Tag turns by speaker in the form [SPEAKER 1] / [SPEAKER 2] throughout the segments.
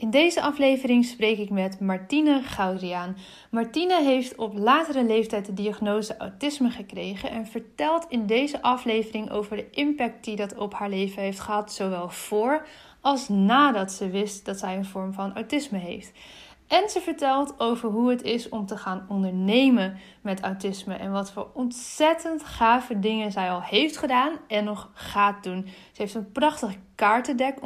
[SPEAKER 1] In deze aflevering spreek ik met Martine Goudriaan. Martine heeft op latere leeftijd de diagnose autisme gekregen en vertelt in deze aflevering over de impact die dat op haar leven heeft gehad, zowel voor als nadat ze wist dat zij een vorm van autisme heeft. En ze vertelt over hoe het is om te gaan ondernemen met autisme en wat voor ontzettend gave dingen zij al heeft gedaan en nog gaat doen. Ze heeft een prachtig kaartendek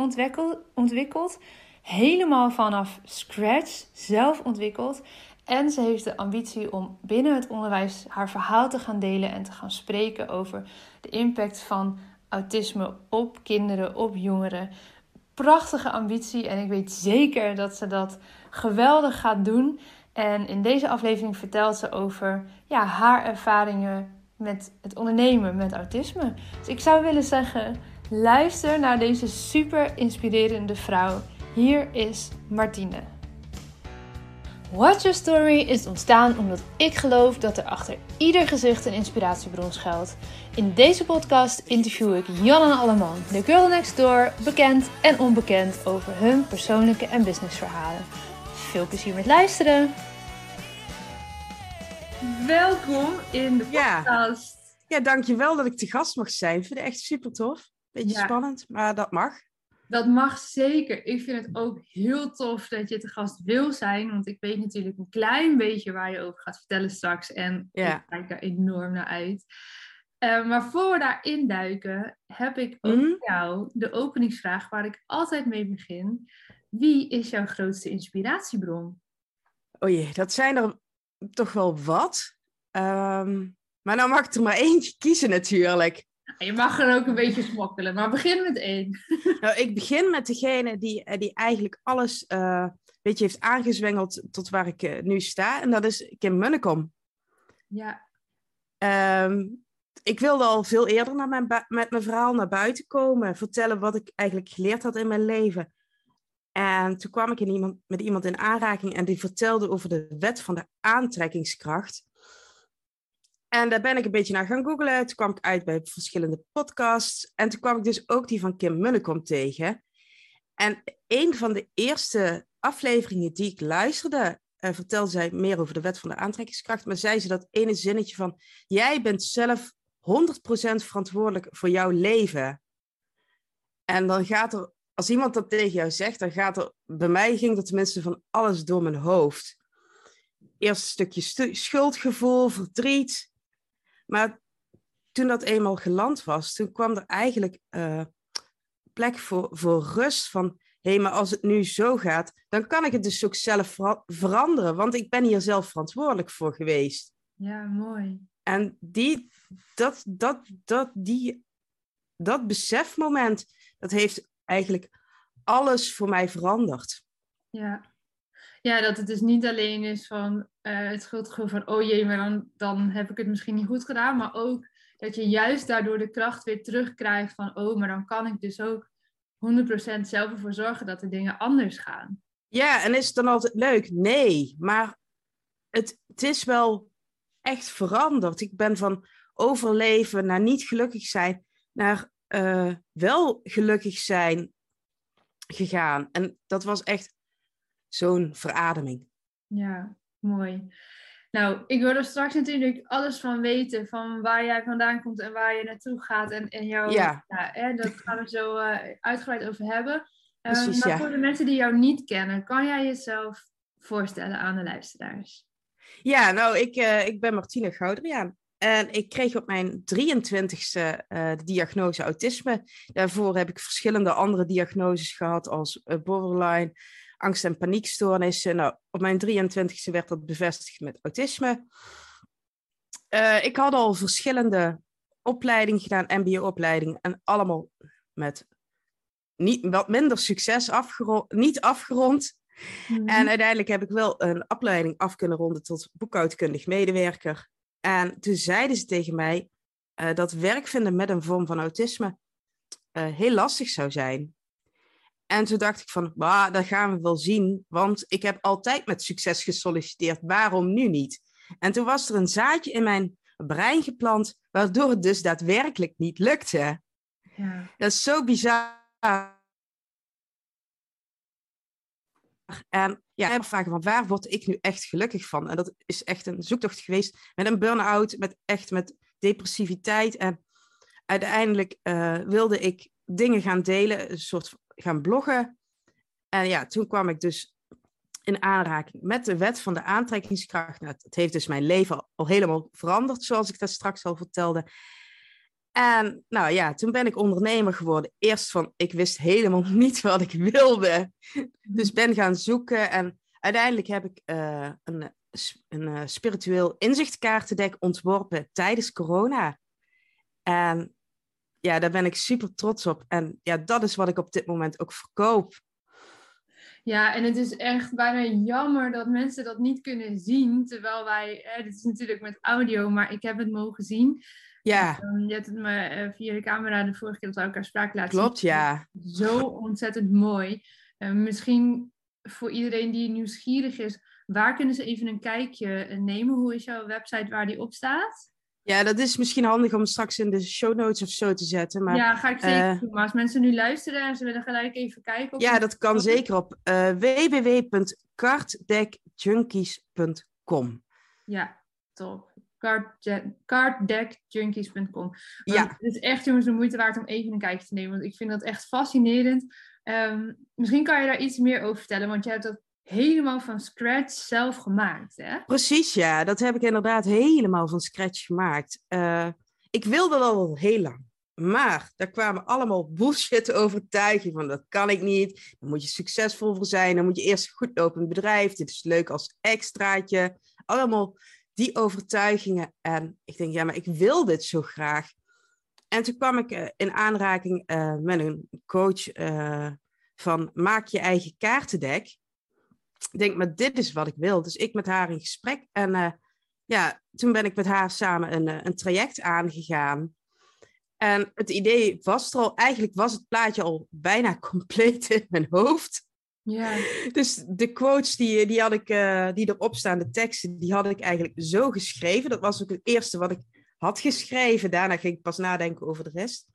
[SPEAKER 1] ontwikkeld helemaal vanaf scratch zelf ontwikkeld. En ze heeft de ambitie om binnen het onderwijs haar verhaal te gaan delen en te gaan spreken over de impact van autisme op kinderen, op jongeren. Prachtige ambitie en ik weet zeker dat ze dat geweldig gaat doen. En in deze aflevering vertelt ze over ja, haar ervaringen met het ondernemen met autisme. Dus ik zou willen zeggen, luister naar deze super inspirerende vrouw hier is Martine. Watch Your Story is ontstaan omdat ik geloof dat er achter ieder gezicht een inspiratiebron schuilt. In deze podcast interview ik Jan en Alleman, de girl next door, bekend en onbekend over hun persoonlijke en businessverhalen. Veel plezier met luisteren! Welkom in de podcast.
[SPEAKER 2] Ja, ja dankjewel dat ik te gast mag zijn. Ik vind het echt super tof. Beetje spannend, maar dat mag.
[SPEAKER 1] Dat mag zeker. Ik vind het ook heel tof dat je te gast wil zijn. Want ik weet natuurlijk een klein beetje waar je over gaat vertellen straks. En ik kijk daar enorm naar uit. Uh, maar voor we daarin duiken, heb ik ook mm. jou de openingsvraag waar ik altijd mee begin. Wie is jouw grootste inspiratiebron?
[SPEAKER 2] O jee, dat zijn er toch wel wat. Um, maar nou mag ik er maar eentje kiezen natuurlijk.
[SPEAKER 1] Je mag er ook een beetje smokkelen, maar begin met één.
[SPEAKER 2] Nou, ik begin met degene die, eh, die eigenlijk alles uh, een beetje heeft aangezwengeld tot waar ik uh, nu sta. En dat is Kim Munnekom.
[SPEAKER 1] Ja.
[SPEAKER 2] Um, ik wilde al veel eerder naar mijn met mijn verhaal naar buiten komen. Vertellen wat ik eigenlijk geleerd had in mijn leven. En toen kwam ik in iemand, met iemand in aanraking en die vertelde over de wet van de aantrekkingskracht. En daar ben ik een beetje naar gaan googlen. Toen kwam ik uit bij verschillende podcasts. En toen kwam ik dus ook die van Kim Munnekom tegen. En een van de eerste afleveringen die ik luisterde, uh, vertelde zij meer over de wet van de aantrekkingskracht. Maar zei ze dat ene zinnetje van: Jij bent zelf 100% verantwoordelijk voor jouw leven. En dan gaat er, als iemand dat tegen jou zegt, dan gaat er, bij mij ging er tenminste van alles door mijn hoofd. Eerst een stukje schuldgevoel, verdriet. Maar toen dat eenmaal geland was, toen kwam er eigenlijk uh, plek voor, voor rust van, hé, hey, maar als het nu zo gaat, dan kan ik het dus ook zelf veranderen, want ik ben hier zelf verantwoordelijk voor geweest.
[SPEAKER 1] Ja, mooi.
[SPEAKER 2] En die, dat, dat, dat, die, dat besefmoment, dat heeft eigenlijk alles voor mij veranderd.
[SPEAKER 1] Ja. Ja, dat het dus niet alleen is van uh, het schuldgevoel van, oh jee, maar dan, dan heb ik het misschien niet goed gedaan. Maar ook dat je juist daardoor de kracht weer terugkrijgt van, oh, maar dan kan ik dus ook 100% zelf ervoor zorgen dat de dingen anders gaan.
[SPEAKER 2] Ja, en is het dan altijd leuk? Nee, maar het, het is wel echt veranderd. Ik ben van overleven naar niet gelukkig zijn, naar uh, wel gelukkig zijn gegaan. En dat was echt zo'n verademing.
[SPEAKER 1] Ja, mooi. Nou, ik wil er straks natuurlijk alles van weten, van waar jij vandaan komt en waar je naartoe gaat. En, en jouw, ja. ja hè, dat gaan we zo uh, uitgebreid over hebben. Uh, Precies, maar voor de mensen die jou niet kennen, kan jij jezelf voorstellen aan de luisteraars?
[SPEAKER 2] Ja, nou, ik, uh, ik ben Martine Goudriaan. En ik kreeg op mijn 23ste uh, de diagnose autisme. Daarvoor heb ik verschillende andere diagnoses gehad, als borderline, angst- en paniekstoornissen. Nou, op mijn 23e werd dat bevestigd met autisme. Uh, ik had al verschillende opleidingen gedaan, MBO-opleidingen, en allemaal met niet, wat minder succes afgerond, niet afgerond. Mm En uiteindelijk heb ik wel een opleiding af kunnen ronden tot boekhoudkundig medewerker. En toen zeiden ze tegen mij uh, dat werk vinden met een vorm van autisme uh, heel lastig zou zijn. En toen dacht ik van, bah, dat gaan we wel zien, want ik heb altijd met succes gesolliciteerd, waarom nu niet? En toen was er een zaadje in mijn brein geplant, waardoor het dus daadwerkelijk niet lukte. Ja. Dat is zo bizar. En ja, ik vragen van waar word ik nu echt gelukkig van? En dat is echt een zoektocht geweest met een burn-out, met echt met depressiviteit. En uiteindelijk uh, wilde ik dingen gaan delen, een soort gaan bloggen. En ja, toen kwam ik dus in aanraking met de wet van de aantrekkingskracht. Nou, het heeft dus mijn leven al helemaal veranderd, zoals ik dat straks al vertelde. En nou ja, toen ben ik ondernemer geworden. Eerst van, ik wist helemaal niet wat ik wilde. Dus ben gaan zoeken en uiteindelijk heb ik uh, een, een uh, spiritueel inzichtkaartendek ontworpen tijdens corona. En ja, daar ben ik super trots op. En ja, dat is wat ik op dit moment ook verkoop.
[SPEAKER 1] Ja, en het is echt bijna jammer dat mensen dat niet kunnen zien. Terwijl wij, dit is natuurlijk met audio, maar ik heb het mogen zien.
[SPEAKER 2] Ja.
[SPEAKER 1] Um, je hebt het me uh, via de camera de vorige keer dat we elkaar spraken laten
[SPEAKER 2] Klopt,
[SPEAKER 1] zien.
[SPEAKER 2] ja.
[SPEAKER 1] Zo ontzettend mooi. Uh, misschien voor iedereen die nieuwsgierig is, waar kunnen ze even een kijkje nemen? Hoe is jouw website waar die op staat?
[SPEAKER 2] Ja, dat is misschien handig om straks in de show notes of zo te zetten. Maar,
[SPEAKER 1] ja, ga ik zeker uh, doen. Maar als mensen nu luisteren en ze willen gelijk even kijken.
[SPEAKER 2] ja, dat kan zeker op uh, www.kartdeckjunkies.com.
[SPEAKER 1] Ja, top. Carddeckjunkies.com.
[SPEAKER 2] Ja.
[SPEAKER 1] Het is echt jongens de moeite waard om even een kijkje te nemen. Want ik vind dat echt fascinerend. Um, misschien kan je daar iets meer over vertellen. Want je hebt dat helemaal van scratch zelf gemaakt, hè?
[SPEAKER 2] Precies, ja. Dat heb ik inderdaad helemaal van scratch gemaakt. Uh, ik wilde dat al heel lang. Maar daar kwamen allemaal bullshit overtuigingen van dat kan ik niet. Dan moet je succesvol voor zijn. Dan moet je eerst goed lopend bedrijf. Dit is leuk als extraatje. Allemaal die overtuigingen. En ik denk, ja, maar ik wil dit zo graag. En toen kwam ik uh, in aanraking uh, met een coach van maak je eigen kaartendek. Ik denk, maar dit is wat ik wil. Dus ik met haar in gesprek. En ja, toen ben ik met haar samen een, een traject aangegaan. En het idee was er al, eigenlijk was het plaatje al bijna compleet in mijn hoofd.
[SPEAKER 1] Ja.
[SPEAKER 2] Dus de quotes die, die, had ik, uh, die erop staan, de teksten, die had ik eigenlijk zo geschreven. Dat was ook het eerste wat ik had geschreven. Daarna ging ik pas nadenken over de rest.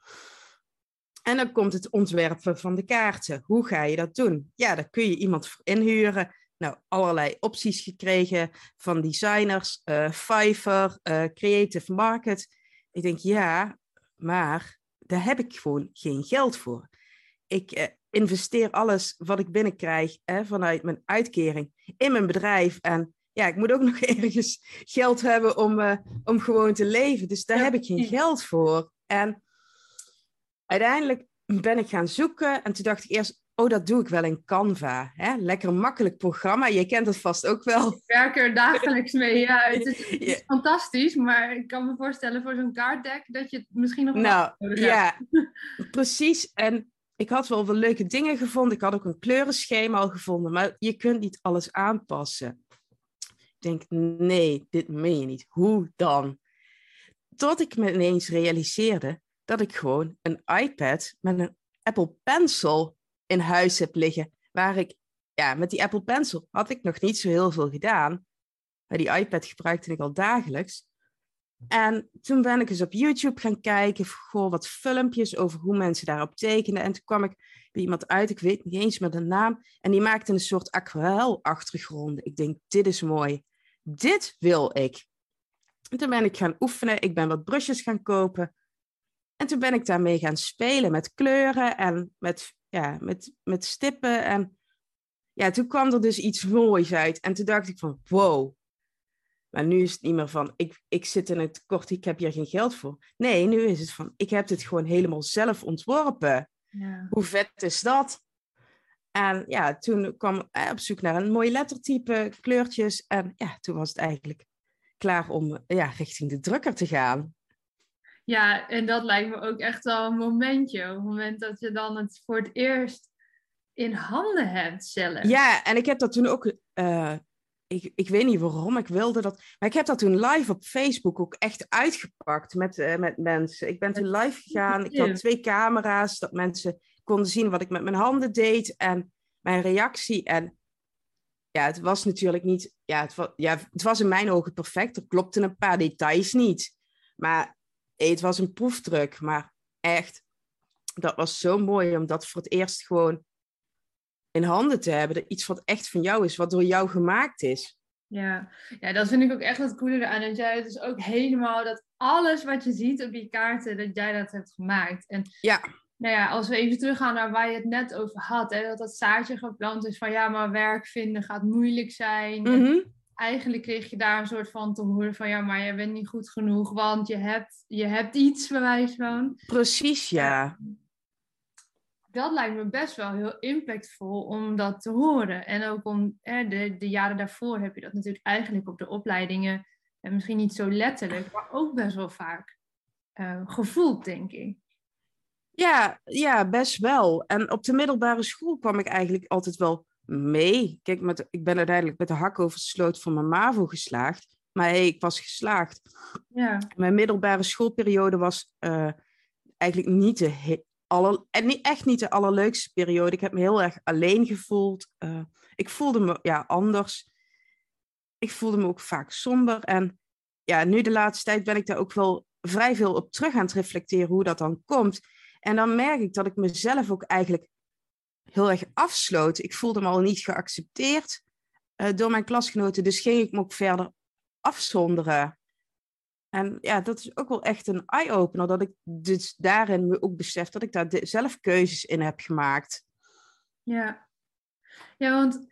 [SPEAKER 2] En dan komt het ontwerpen van de kaarten. Hoe ga je dat doen? Ja, daar kun je iemand voor inhuren. Nou, allerlei opties gekregen van designers, uh, Fiverr, uh, Creative Market. Ik denk, ja, maar daar heb ik gewoon geen geld voor. Ik uh, investeer alles wat ik binnenkrijg hè, vanuit mijn uitkering in mijn bedrijf. En ja, ik moet ook nog ergens geld hebben om, om gewoon te leven. Dus daar ja. heb ik geen geld voor. En uiteindelijk ben ik gaan zoeken. En toen dacht ik eerst, oh, dat doe ik wel in Canva. Hè? Lekker makkelijk programma. Je kent het vast ook wel.
[SPEAKER 1] Ik werk er dagelijks mee. Ja, het is, het is fantastisch. Maar ik kan me voorstellen voor zo'n kaartdeck dat je het misschien nog
[SPEAKER 2] Nou, ja, precies. En ik had wel wel leuke dingen gevonden. Ik had ook een kleurenschema al gevonden. Maar je kunt niet alles aanpassen. Ik denk, nee, dit meen je niet. Hoe dan? Tot ik me ineens realiseerde dat ik gewoon een iPad met een Apple Pencil in huis heb liggen. Waar ik, ja, met die Apple Pencil had ik nog niet zo heel veel gedaan. Maar die iPad gebruikte ik al dagelijks. En toen ben ik eens op YouTube gaan kijken, goh, wat filmpjes over hoe mensen daarop tekenen. En toen kwam ik bij iemand uit, ik weet niet eens meer de naam. En die maakte een soort aquarel-achtergrond. Ik denk, dit is mooi. Dit wil ik. En toen ben ik gaan oefenen. Ik ben wat brusjes gaan kopen. En toen ben ik daarmee gaan spelen met kleuren en met, ja, met, met stippen. En ja, toen kwam er dus iets moois uit. En toen dacht ik van, wow, maar nu is het niet meer van, ik, ik zit in het tekort, ik heb hier geen geld voor. Nee, nu is het van, ik heb dit gewoon helemaal zelf ontworpen.
[SPEAKER 1] Ja.
[SPEAKER 2] Hoe vet is dat? En ja, toen kwam ik op zoek naar een mooi lettertype, kleurtjes. En ja, toen was het eigenlijk klaar om ja, richting de drukker te gaan.
[SPEAKER 1] Ja, en dat lijkt me ook echt wel een momentje. Op het moment dat je dan het voor het eerst in handen hebt zelf.
[SPEAKER 2] Ja, en ik heb dat toen ook... Uh, ik, ik weet niet waarom ik wilde dat. Maar ik heb dat toen live op Facebook ook echt uitgepakt met, uh, met mensen. Ik ben toen live gegaan. Ik had twee camera's, dat mensen konden zien wat ik met mijn handen deed en mijn reactie. En ja, het was natuurlijk niet. Ja, het was, ja, het was in mijn ogen perfect. Er klopten een paar details niet. Maar het was een proefdruk. Maar echt, dat was zo mooi om dat voor het eerst gewoon in handen te hebben. Iets wat echt van jou is, wat door jou gemaakt is.
[SPEAKER 1] Ja. ja, dat vind ik ook echt het coole eraan. Dat jij het dus ook helemaal, dat alles wat je ziet op die kaarten, dat jij dat hebt gemaakt. En
[SPEAKER 2] ja.
[SPEAKER 1] Nou ja, als we even teruggaan naar waar je het net over had, hè, dat dat zaadje geplant is van ja, maar werk vinden gaat moeilijk zijn. Eigenlijk kreeg je daar een soort van te horen van ja, maar je bent niet goed genoeg, want je hebt, je hebt iets, bewijs van.
[SPEAKER 2] Precies, ja
[SPEAKER 1] dat lijkt me best wel heel impactvol om dat te horen. En ook om de, de jaren daarvoor heb je dat natuurlijk eigenlijk op de opleidingen, en misschien niet zo letterlijk, maar ook best wel vaak uh, gevoeld, denk ik.
[SPEAKER 2] Ja, ja, best wel. En op de middelbare school kwam ik eigenlijk altijd wel mee. Kijk, met, ik ben uiteindelijk met de hak over de sloot van mijn MAVO geslaagd. Maar hey, ik was geslaagd.
[SPEAKER 1] Ja.
[SPEAKER 2] Mijn middelbare schoolperiode was uh, eigenlijk niet de, aller, en niet, echt niet de allerleukste periode. Ik heb me heel erg alleen gevoeld. Uh, ik voelde me ja, anders. Ik voelde me ook vaak somber. En ja, nu de laatste tijd ben ik daar ook wel vrij veel op terug aan het reflecteren hoe dat dan komt. En dan merk ik dat ik mezelf ook eigenlijk heel erg afsloot. Ik voelde me al niet geaccepteerd uh, door mijn klasgenoten. Dus ging ik me ook verder afzonderen. En ja, dat is ook wel echt een eye-opener, dat ik dus daarin me ook besef dat ik daar zelf keuzes in heb gemaakt.
[SPEAKER 1] Ja, ja want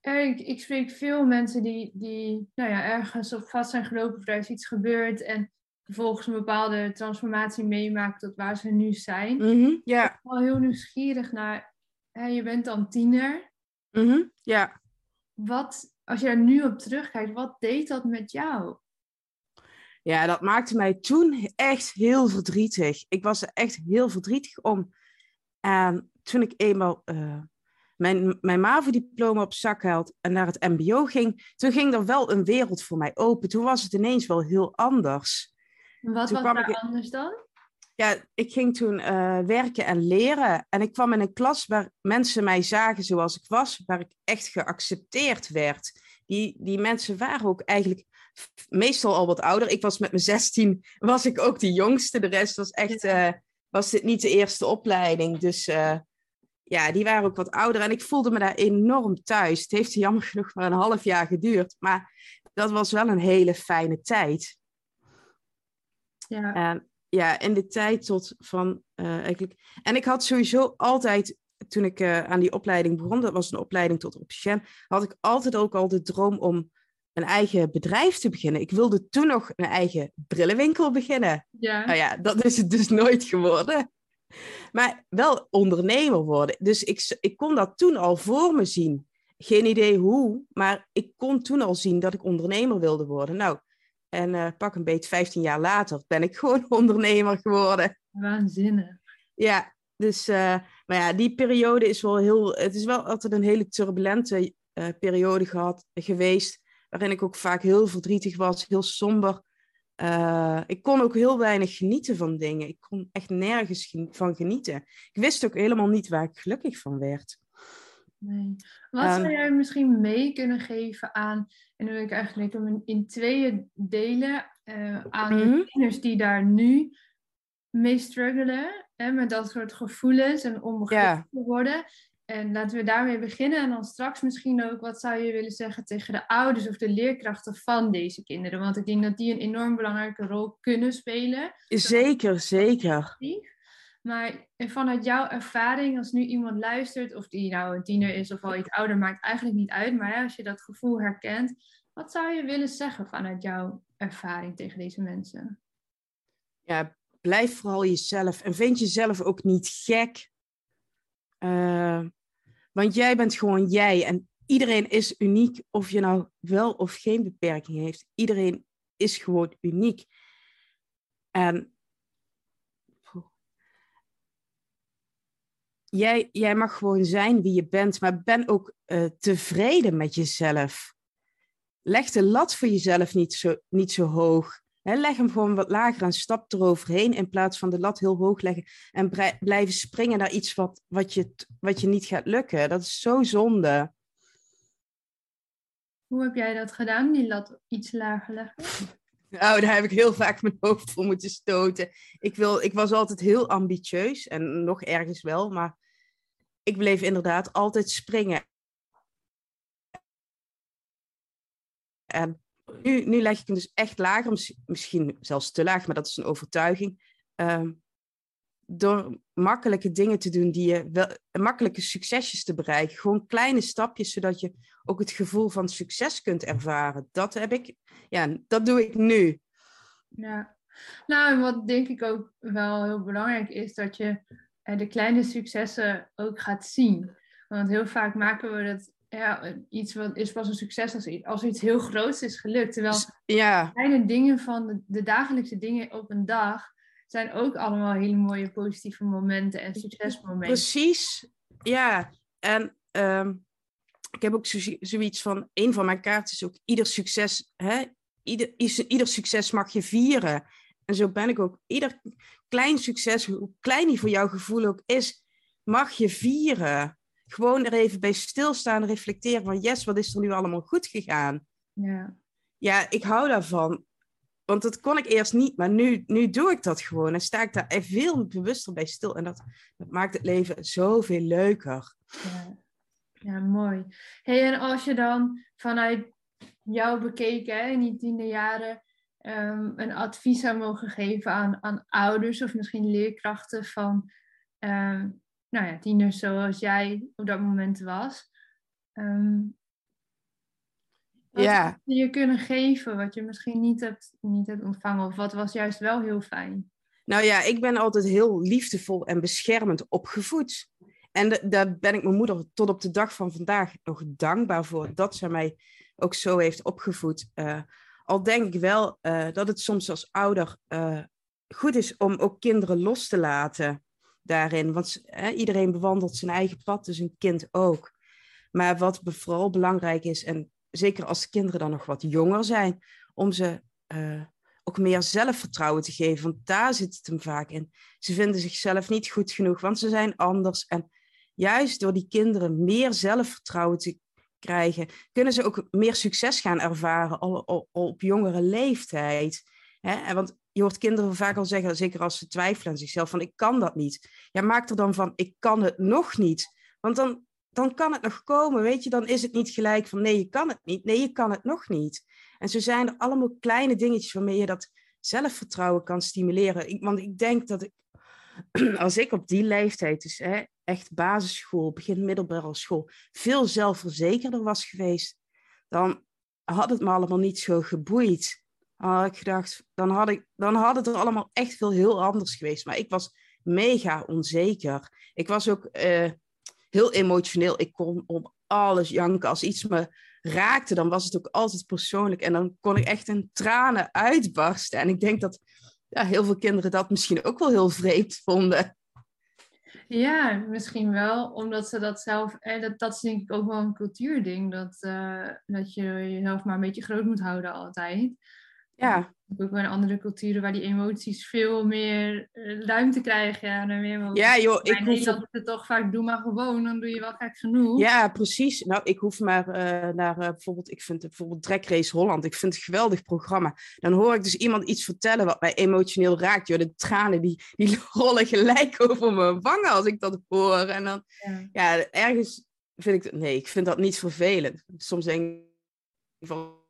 [SPEAKER 1] ik, ik spreek veel mensen die, die nou ja, ergens op vast zijn gelopen of er is iets gebeurd en vervolgens een bepaalde transformatie meemaken tot waar ze nu zijn.
[SPEAKER 2] Mm ja.
[SPEAKER 1] Ik ben wel heel nieuwsgierig naar, je bent dan tiener.
[SPEAKER 2] Mm ja.
[SPEAKER 1] Wat, als je er nu op terugkijkt, wat deed dat met jou?
[SPEAKER 2] Ja, dat maakte mij toen echt heel verdrietig. Ik was er echt heel verdrietig om. En toen ik eenmaal uh, mijn, mijn MAVO-diploma op zak had en naar het MBO ging, toen ging er wel een wereld voor mij open. Toen was het ineens wel heel anders.
[SPEAKER 1] Wat was daar anders dan?
[SPEAKER 2] Ja, ik ging toen uh, werken en leren. En ik kwam in een klas waar mensen mij zagen zoals ik was, waar ik echt geaccepteerd werd. Die, die mensen waren ook eigenlijk meestal al wat ouder. Ik was met mijn 16, was ik ook de jongste. De rest was echt, uh, was dit niet de eerste opleiding. Dus uh, ja, die waren ook wat ouder. En ik voelde me daar enorm thuis. Het heeft jammer genoeg maar een half jaar geduurd. Maar dat was wel een hele fijne tijd.
[SPEAKER 1] Ja.
[SPEAKER 2] Ja, in de tijd tot van uh, eigenlijk. En ik had sowieso altijd, toen ik aan die opleiding begon, dat was een opleiding tot opticien, had ik altijd ook al de droom om een eigen bedrijf te beginnen. Ik wilde toen nog een eigen brillenwinkel beginnen.
[SPEAKER 1] Ja.
[SPEAKER 2] Nou ja, dat is het dus nooit geworden. Maar wel ondernemer worden. Dus ik, ik kon dat toen al voor me zien. Geen idee hoe, maar ik kon toen al zien dat ik ondernemer wilde worden. Nou, en uh, pak een beetje 15 jaar later ben ik gewoon ondernemer geworden.
[SPEAKER 1] Waanzinnig.
[SPEAKER 2] Ja, dus, uh, maar ja, die periode is wel heel, het is wel altijd een hele turbulente uh, periode gehad, geweest waarin ik ook vaak heel verdrietig was, heel somber. Ik kon ook heel weinig genieten van dingen. Ik kon echt nergens van genieten. Ik wist ook helemaal niet waar ik gelukkig van werd.
[SPEAKER 1] Nee. Wat um, zou jij misschien mee kunnen geven aan, en dan wil ik eigenlijk hem in tweeën delen, uh, aan mm -hmm. die daar nu mee struggelen, hè, met dat soort gevoelens en onbegrepen
[SPEAKER 2] ja.
[SPEAKER 1] worden. En laten we daarmee beginnen. En dan straks misschien ook, wat zou je willen zeggen tegen de ouders of de leerkrachten van deze kinderen? Want ik denk dat die een enorm belangrijke rol kunnen spelen.
[SPEAKER 2] Zeker, zeker.
[SPEAKER 1] Maar vanuit jouw ervaring, als nu iemand luistert, of die nou een tiener is of al iets ouder, maakt eigenlijk niet uit. Maar als je dat gevoel herkent, wat zou je willen zeggen vanuit jouw ervaring tegen deze mensen?
[SPEAKER 2] Ja, blijf vooral jezelf en vind jezelf ook niet gek. Uh, want jij bent gewoon jij en iedereen is uniek, of je nou wel of geen beperking heeft. Iedereen is gewoon uniek. En jij, jij mag gewoon zijn wie je bent, maar ben ook uh, tevreden met jezelf. Leg de lat voor jezelf niet zo, niet zo hoog. He, leg hem gewoon wat lager en stap eroverheen in plaats van de lat heel hoog leggen en blijven springen naar iets wat, wat, je, wat je niet gaat lukken. Dat is zo zonde.
[SPEAKER 1] Hoe heb jij dat gedaan, die lat iets lager leggen?
[SPEAKER 2] Nou, daar heb ik heel vaak mijn hoofd voor moeten stoten. Ik, wil, ik was altijd heel ambitieus en nog ergens wel, maar ik bleef inderdaad altijd springen. En nu, nu leg ik hem dus echt lager, misschien zelfs te laag, maar dat is een overtuiging. Ehm, door makkelijke dingen te doen, die je wel, makkelijke succesjes te bereiken. Gewoon kleine stapjes, zodat je ook het gevoel van succes kunt ervaren. Dat heb ik, ja, dat doe ik nu.
[SPEAKER 1] Ja, nou, en wat denk ik ook wel heel belangrijk is, dat je de kleine successen ook gaat zien. Want heel vaak maken we dat ja, iets wat is pas een succes als iets, als iets heel groots is gelukt. Terwijl ja. kleine dingen van de, de, dagelijkse dingen op een dag zijn ook allemaal hele mooie positieve momenten en succesmomenten.
[SPEAKER 2] Precies, ja. En ehm, ik heb ook zoiets van, een van mijn kaarten is ook ieder succes, hè? Ieder, ieder succes mag je vieren. En zo ben ik ook. Ieder klein succes, hoe klein die voor jouw gevoel ook is, mag je vieren. Gewoon er even bij stilstaan, reflecteren van yes, wat is er nu allemaal goed gegaan?
[SPEAKER 1] Ja.
[SPEAKER 2] Ja, ik hou daarvan. Want dat kon ik eerst niet, maar nu, nu doe ik dat gewoon. En sta ik daar veel bewuster bij stil. En dat, dat maakt het leven zoveel leuker.
[SPEAKER 1] Ja, ja mooi. Hey, en als je dan vanuit jou bekeken hè, in die tiende jaren um, een advies zou mogen geven aan, aan ouders of misschien leerkrachten van um, nou ja, tieners zoals jij op dat moment was. Um, wat
[SPEAKER 2] ja.
[SPEAKER 1] je kunnen geven wat je misschien niet hebt, niet hebt ontvangen? Of wat was juist wel heel fijn?
[SPEAKER 2] Nou ja, ik ben altijd heel liefdevol en beschermend opgevoed. En daar ben ik mijn moeder tot op de dag van vandaag nog dankbaar voor. Dat ze mij ook zo heeft opgevoed. Uh, al denk ik wel uh, dat het soms als ouder uh, goed is om ook kinderen los te laten daarin. Want iedereen bewandelt zijn eigen pad, dus een kind ook. Maar wat vooral belangrijk is, en zeker als de kinderen dan nog wat jonger zijn, om ze uh, ook meer zelfvertrouwen te geven. Want daar zit het hem vaak in. Ze vinden zichzelf niet goed genoeg, want ze zijn anders. En juist door die kinderen meer zelfvertrouwen te krijgen, kunnen ze ook meer succes gaan ervaren al, op jongere leeftijd. Hè? Want je hoort kinderen vaak al zeggen, zeker als ze twijfelen aan zichzelf, van ik kan dat niet. Ja, maak er dan van, ik kan het nog niet. Want dan, dan kan het nog komen, weet je, dan is het niet gelijk van nee, je kan het niet. Nee, je kan het nog niet. En zo zijn er allemaal kleine dingetjes waarmee je dat zelfvertrouwen kan stimuleren. Ik, want ik denk dat ik, als ik op die leeftijd, dus hè, echt basisschool, begin middelbare school, veel zelfverzekerder was geweest, dan had het me allemaal niet zo geboeid. Dan had ik gedacht, dan had, ik, dan had het er allemaal echt veel heel anders geweest. Maar ik was mega onzeker. Ik was ook uh, heel emotioneel. Ik kon om alles janken. Als iets me raakte, dan was het ook altijd persoonlijk. En dan kon ik echt in tranen uitbarsten. En ik denk dat ja, heel veel kinderen dat misschien ook wel heel vreemd vonden.
[SPEAKER 1] Ja, misschien wel, omdat ze dat zelf, en dat, dat is denk ik ook wel een cultuurding, dat, uh, dat je jezelf maar een beetje groot moet houden altijd.
[SPEAKER 2] Ja.
[SPEAKER 1] Ook wel in andere culturen waar die emoties veel meer uh, ruimte krijgen. Ja, dan weer wel,
[SPEAKER 2] ja joh, ik
[SPEAKER 1] hoef... Nederland het toch vaak, doe maar gewoon, dan doe je wel gek genoeg.
[SPEAKER 2] Ja, precies. Nou, ik hoef maar uh, naar uh, bijvoorbeeld, ik vind bijvoorbeeld Drag Race Holland, ik vind het een geweldig programma. Dan hoor ik dus iemand iets vertellen wat mij emotioneel raakt. Joh, de tranen die, die rollen gelijk over mijn wangen als ik dat hoor. En dan, ja, ja ergens vind ik, nee, ik vind dat niet vervelend. Soms denk ik van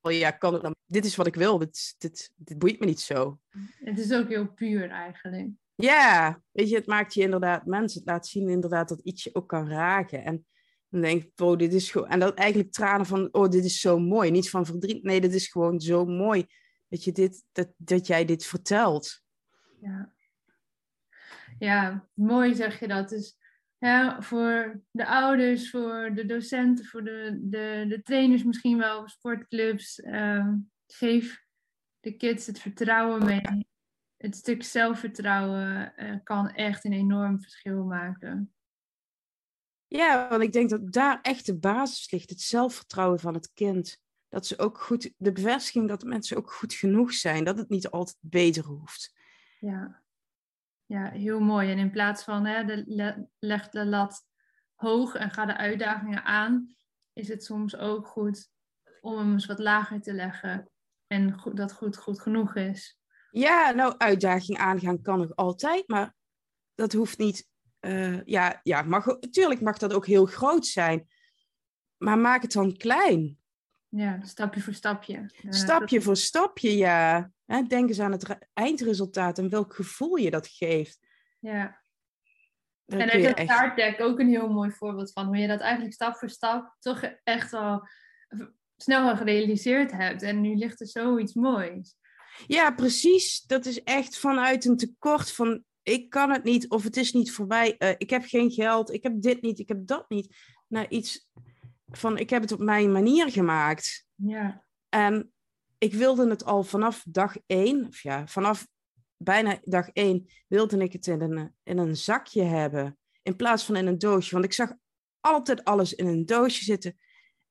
[SPEAKER 2] ja, kan het dan? Dit is wat ik wil, dit, dit, dit boeit me niet zo.
[SPEAKER 1] Het is ook heel puur eigenlijk.
[SPEAKER 2] Ja, weet je, het maakt je inderdaad mensen, het laat zien inderdaad dat iets je ook kan raken. En dan denk ik, oh, dit is gewoon, en dat eigenlijk tranen van, oh, dit is zo mooi. Niet van verdriet, nee, dit is gewoon zo mooi dat, je dit, dat, dat jij dit vertelt.
[SPEAKER 1] Ja. ja, mooi zeg je dat. Dus ja, voor de ouders, voor de docenten, voor de, de, de trainers misschien wel, sportclubs. Uh, geef de kids het vertrouwen mee. Het stuk zelfvertrouwen uh, kan echt een enorm verschil maken.
[SPEAKER 2] Ja, want ik denk dat daar echt de basis ligt. Het zelfvertrouwen van het kind. Dat ze ook goed, de bevestiging dat mensen ook goed genoeg zijn. Dat het niet altijd beter hoeft.
[SPEAKER 1] Ja ja, heel mooi. En in plaats van hè, de, leg de lat hoog en ga de uitdagingen aan, is het soms ook goed om hem eens wat lager te leggen. En dat goed, goed genoeg is.
[SPEAKER 2] Ja, nou, uitdaging aangaan kan nog altijd, maar dat hoeft niet eh, ja, ja mag, mag dat ook heel groot zijn. Maar maak het dan klein.
[SPEAKER 1] Ja, stapje voor stapje.
[SPEAKER 2] Stapje voor stapje, ja. denk eens aan het eindresultaat en welk gevoel je dat geeft.
[SPEAKER 1] Ja. en daar is het echt... ook een heel mooi voorbeeld van. Hoe je dat eigenlijk stap voor stap toch echt al snel gerealiseerd hebt. En nu ligt er zoiets moois.
[SPEAKER 2] Ja, precies. Dat is echt vanuit een tekort van ik kan het niet of het is niet voorbij. Uh, ik heb geen geld, ik heb dit niet, ik heb dat niet. Naar iets van ik heb het op mijn manier gemaakt.
[SPEAKER 1] Ja.
[SPEAKER 2] En ik wilde het al vanaf dag één, of ja, vanaf bijna dag één, wilde ik het in een, in een zakje hebben. In plaats van in een doosje. Want ik zag altijd alles in een doosje zitten.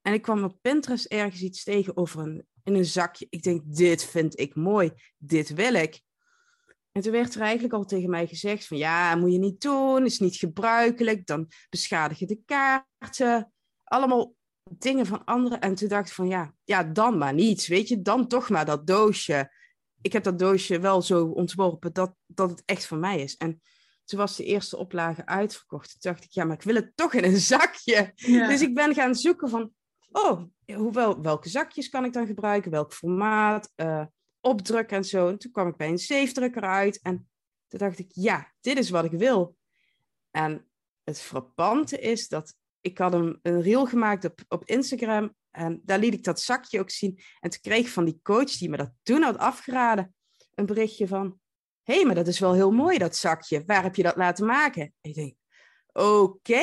[SPEAKER 2] En ik kwam op Pinterest ergens iets tegen over een, in een zakje. Ik denk, dit vind ik mooi. Dit wil ik. En toen werd er eigenlijk al tegen mij gezegd van ja, moet je niet doen, is niet gebruikelijk, dan beschadig je de kaarten. Allemaal dingen van anderen. En toen dacht ik van ja, ja, dan maar niet, weet je, dan toch maar dat doosje. Ik heb dat doosje wel zo ontworpen dat, dat het echt van mij is. En toen was de eerste oplage uitverkocht. Toen dacht ik, ja, maar ik wil het toch in een zakje. Dus ik ben gaan zoeken van, oh, hoewel, welke zakjes kan ik dan gebruiken? Welk formaat? Uh, opdrukken en zo. En toen kwam ik bij een zeefdrukker uit. En toen dacht ik, ja, dit is wat ik wil. En het frappante is dat ik had een, een reel gemaakt op, op Instagram. En daar liet ik dat zakje ook zien. En toen kreeg ik van die coach die me dat toen had afgeraden, een berichtje van... Hé, hey, maar dat is wel heel mooi, dat zakje. Waar heb je dat laten maken? ik denk, oké.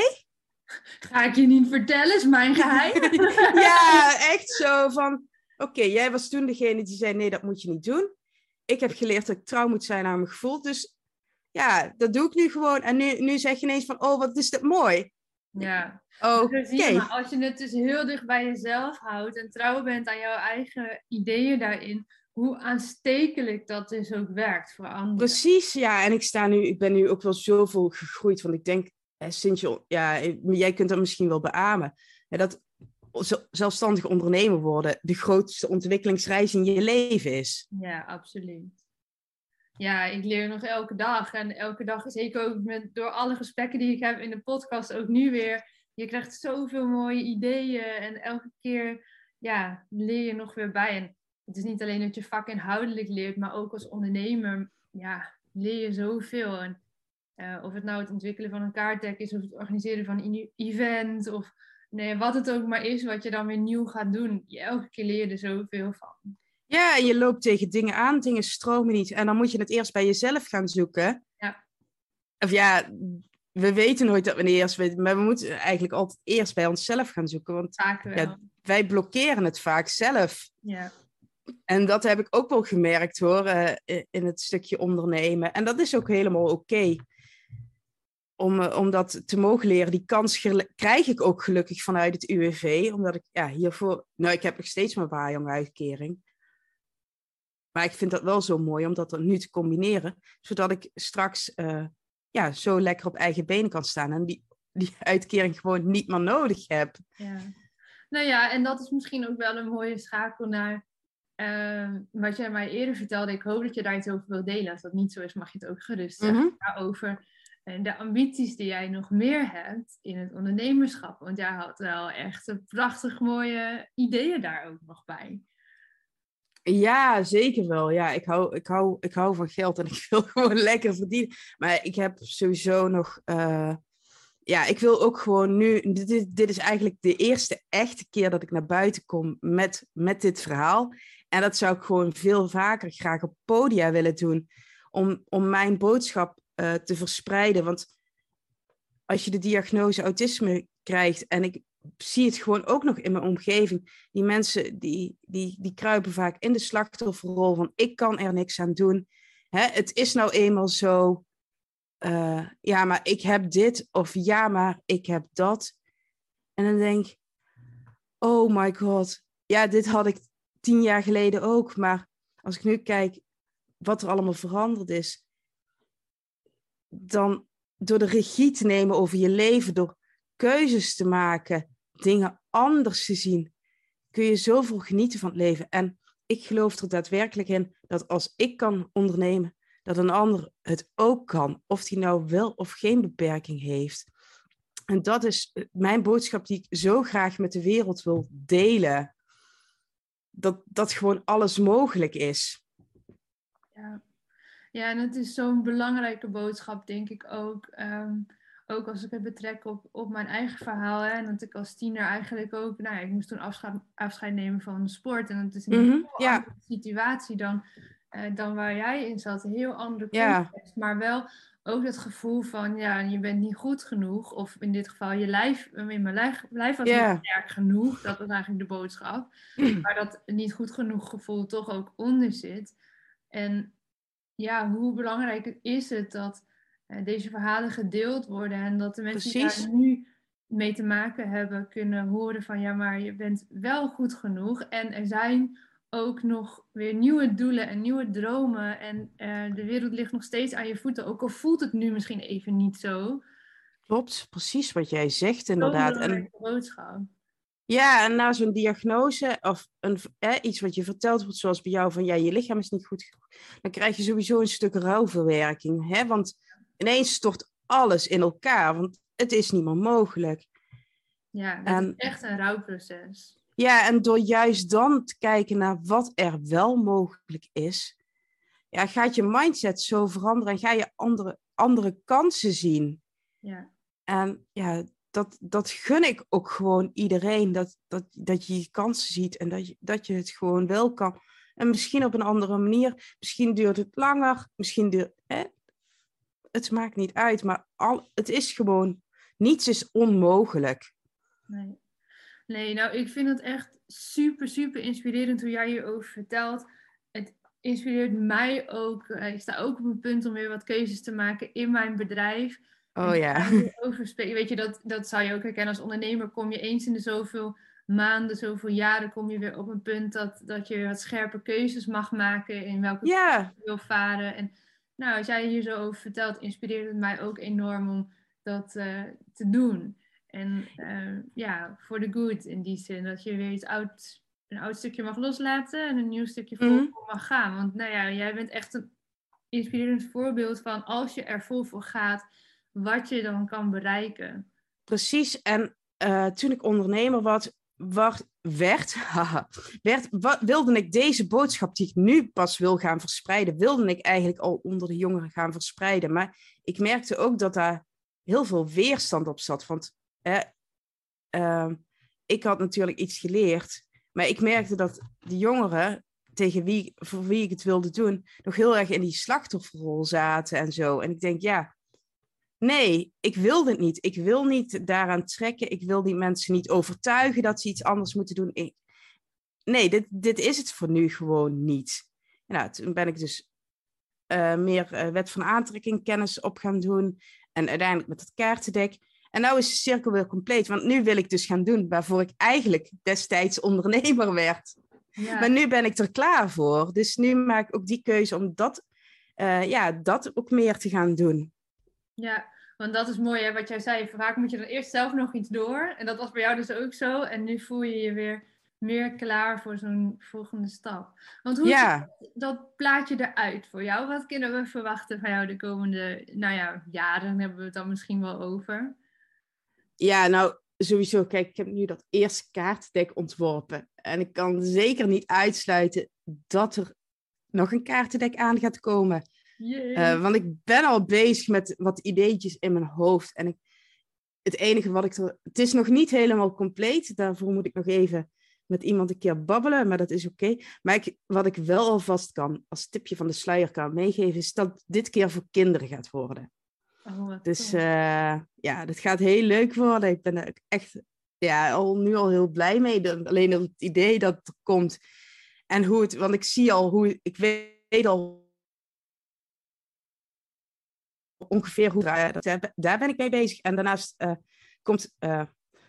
[SPEAKER 1] Ga ik je niet vertellen, is mijn geheim.
[SPEAKER 2] ja, echt zo van... Oké, jij was toen degene die zei: nee, dat moet je niet doen. Ik heb geleerd dat ik trouw moet zijn aan mijn gevoel. Dus ja, dat doe ik nu gewoon. En nu, nu zeg je ineens van: oh, wat is dat mooi.
[SPEAKER 1] Ja.
[SPEAKER 2] Oké. Okay.
[SPEAKER 1] Maar als je het dus heel dicht bij jezelf houdt en trouw bent aan jouw eigen ideeën daarin, hoe aanstekelijk dat dus ook werkt voor anderen.
[SPEAKER 2] Precies, ja. En ik sta nu, ik ben nu ook wel zoveel gegroeid. Want ik denk, sinds je, ja, jij kunt dat misschien wel beamen. dat zelfstandig ondernemer worden de grootste ontwikkelingsreis in je leven is.
[SPEAKER 1] Ja, absoluut. Ja, ik leer nog elke dag. En elke dag, zeker ook met, door alle gesprekken die ik heb in de podcast, ook nu weer. Je krijgt zoveel mooie ideeën en elke keer ja, leer je nog weer bij. En het is niet alleen dat je vakinhoudelijk leert, maar ook als ondernemer ja, leer je zoveel. En, uh, of het nou het ontwikkelen van een kaartdeck is, of het organiseren van een event, of nee, wat het ook maar is wat je dan weer nieuw gaat doen. Je, elke keer leer je er zoveel van.
[SPEAKER 2] Ja, en je loopt tegen dingen aan, dingen stromen niet. En dan moet je het eerst bij jezelf gaan zoeken.
[SPEAKER 1] Ja.
[SPEAKER 2] Of ja, we weten nooit dat we het eerst weten, maar we moeten eigenlijk altijd eerst bij onszelf gaan zoeken. Want ja, wij blokkeren het vaak zelf.
[SPEAKER 1] Ja.
[SPEAKER 2] En dat heb ik ook wel gemerkt hoor, uh, in het stukje ondernemen. En dat is ook helemaal oké om, eh, om dat te mogen leren. Die kans krijg ik ook gelukkig vanuit het UWV, omdat ik ja, hiervoor, nou ik heb nog steeds mijn waaijong-uitkering. Maar ik vind dat wel zo mooi om dat er nu te combineren, zodat ik straks uh, ja, zo lekker op eigen benen kan staan en die, die uitkering gewoon niet meer nodig heb.
[SPEAKER 1] Ja. Nou ja, en dat is misschien ook wel een mooie schakel naar uh, wat jij mij eerder vertelde. Ik hoop dat je daar iets over wil delen. Als dat niet zo is, mag je het ook gerust zeggen. Mm Over en de ambities die jij nog meer hebt in het ondernemerschap. Want jij had wel echt prachtig mooie ideeën daar ook nog bij.
[SPEAKER 2] Ja, zeker wel. Ja, ik hou, ik hou, ik hou van geld en ik wil gewoon lekker verdienen. Maar ik heb sowieso nog. Uh, ja, ik wil ook gewoon nu. Dit, dit is eigenlijk de eerste echte keer dat ik naar buiten kom met, met dit verhaal. En dat zou ik gewoon veel vaker graag op podia willen doen. Om, om mijn boodschap uh, te verspreiden. Want als je de diagnose autisme krijgt, en ik zie het gewoon ook nog in mijn omgeving, die mensen die, die, die kruipen vaak in de slachtofferrol van ik kan er niks aan doen. Hè, het is nou eenmaal zo. Uh, ja, maar ik heb dit of ja, maar ik heb dat. En dan denk ik, oh my god, ja, dit had ik tien jaar geleden ook. Maar als ik nu kijk wat er allemaal veranderd is, dan door de regie te nemen over je leven, door keuzes te maken, dingen anders te zien, kun je zoveel genieten van het leven. En ik geloof er daadwerkelijk in dat als ik kan ondernemen, dat een ander het ook kan, of die nou wel of geen beperking heeft. En dat is mijn boodschap die ik zo graag met de wereld wil delen. Dat, dat gewoon alles mogelijk is.
[SPEAKER 1] Ja, ja en het is zo'n belangrijke boodschap, denk ik ook. Ehm, ook als ik het betrek op, op mijn eigen verhaal. Hè, en dat ik als tiener eigenlijk ook, nou ja, ik moest toen afscheid, afscheid nemen van de sport. En dat is een mm andere situatie dan, uh, dan waar jij in zat. Een heel andere context. Maar wel ook het gevoel van, ja, je bent niet goed genoeg. Of in dit geval, je lijf, in mijn lijf, lijf was niet sterk genoeg. Dat was eigenlijk de boodschap. Maar dat niet goed genoeg gevoel toch ook onder zit. En ja, hoe belangrijk is het dat deze verhalen gedeeld worden. En dat de mensen die daar nu mee te maken hebben kunnen horen van, ja, maar je bent wel goed genoeg. En er zijn ook nog weer nieuwe doelen en nieuwe dromen. En uh, de wereld ligt nog steeds aan je voeten, ook al voelt het nu misschien even niet zo.
[SPEAKER 2] Klopt, precies wat jij zegt inderdaad.
[SPEAKER 1] En boodschap.
[SPEAKER 2] Ja, en na zo'n diagnose of een, iets wat je verteld wordt, zoals bij jou, van ja, je lichaam is niet goed dan krijg je sowieso een stuk rouwverwerking. Hè? Want ineens stort alles in elkaar, want het is niet meer mogelijk.
[SPEAKER 1] Ja, dat is echt een rouwproces.
[SPEAKER 2] Ja, en door juist dan te kijken naar wat er wel mogelijk is, ja, gaat je mindset zo veranderen en ga je andere, andere kansen zien.
[SPEAKER 1] Ja.
[SPEAKER 2] En ja, dat, dat gun ik ook gewoon iedereen, dat, dat, dat je je kansen ziet en dat je, dat je het gewoon wel kan. En misschien op een andere manier, misschien duurt het langer, misschien duurt... Hè? Het maakt niet uit, maar al, het is gewoon, niets is onmogelijk.
[SPEAKER 1] Nee. Nee, nou, ik vind het echt super, super inspirerend hoe jij hierover vertelt. Het inspireert mij ook. Ik sta ook op een punt om weer wat keuzes te maken in mijn bedrijf.
[SPEAKER 2] Oh ja.
[SPEAKER 1] Over Weet je, dat, dat zou je ook herkennen als ondernemer. Kom je eens in de zoveel maanden, zoveel jaren, kom je weer op een punt dat, dat je wat scherpe keuzes mag maken in welke
[SPEAKER 2] ja.
[SPEAKER 1] je wil varen. En nou, als jij hier zo over vertelt, inspireert het mij ook enorm om dat uh, te doen. En uh, ja, voor de good in die zin. Dat je weer iets oud, een oud stukje mag loslaten en een nieuw stukje vol mm. mag gaan. Want nou ja, jij bent echt een inspirerend voorbeeld van als je er vol voor gaat, wat je dan kan bereiken.
[SPEAKER 2] Precies. En uh, toen ik ondernemer was, werd, werd wat, wilde ik deze boodschap die ik nu pas wil gaan verspreiden, wilde ik eigenlijk al onder de jongeren gaan verspreiden. Maar ik merkte ook dat daar heel veel weerstand op zat. Want uh, ik had natuurlijk iets geleerd, maar ik merkte dat de jongeren tegen wie, voor wie ik het wilde doen, nog heel erg in die slachtofferrol zaten en zo. En ik denk, ja, nee, ik wil dit niet. Ik wil niet daaraan trekken. Ik wil die mensen niet overtuigen dat ze iets anders moeten doen. Ik, nee, dit, dit is het voor nu gewoon niet. Nou, toen ben ik dus uh, meer uh, wet van aantrekking kennis op gaan doen. En uiteindelijk met het kaartendek. En nu is de cirkel weer compleet. Want nu wil ik dus gaan doen waarvoor ik eigenlijk destijds ondernemer werd. Ja. Maar nu ben ik er klaar voor. Dus nu maak ik ook die keuze om dat, uh, ja, dat ook meer te gaan doen.
[SPEAKER 1] Ja, want dat is mooi hè, wat jij zei. Vaak moet je dan eerst zelf nog iets door. En dat was bij jou dus ook zo. En nu voel je je weer meer klaar voor zo'n volgende stap. Want hoe ja. ziet dat plaatje eruit voor jou? Wat kunnen we verwachten van jou de komende nou ja, jaren? Hebben we het dan misschien wel over?
[SPEAKER 2] Ja, nou sowieso. Kijk, ik heb nu dat eerste kaartendek ontworpen. En ik kan zeker niet uitsluiten dat er nog een kaartendek aan gaat komen. Uh, want ik ben al bezig met wat ideetjes in mijn hoofd. En ik, het enige wat ik er. Het is nog niet helemaal compleet. Daarvoor moet ik nog even met iemand een keer babbelen, maar dat is oké. Maar ik, wat ik wel alvast kan, als tipje van de sluier kan meegeven, is dat dit keer voor kinderen gaat worden. Oh, dus uh, ja, dat gaat heel leuk worden. Ik ben er echt ja, al, nu al heel blij mee. Alleen het idee dat het komt. En hoe het, want ik zie al hoe, ik weet al ongeveer hoe dat, daar ben ik mee bezig. En daarnaast uh, komt uh,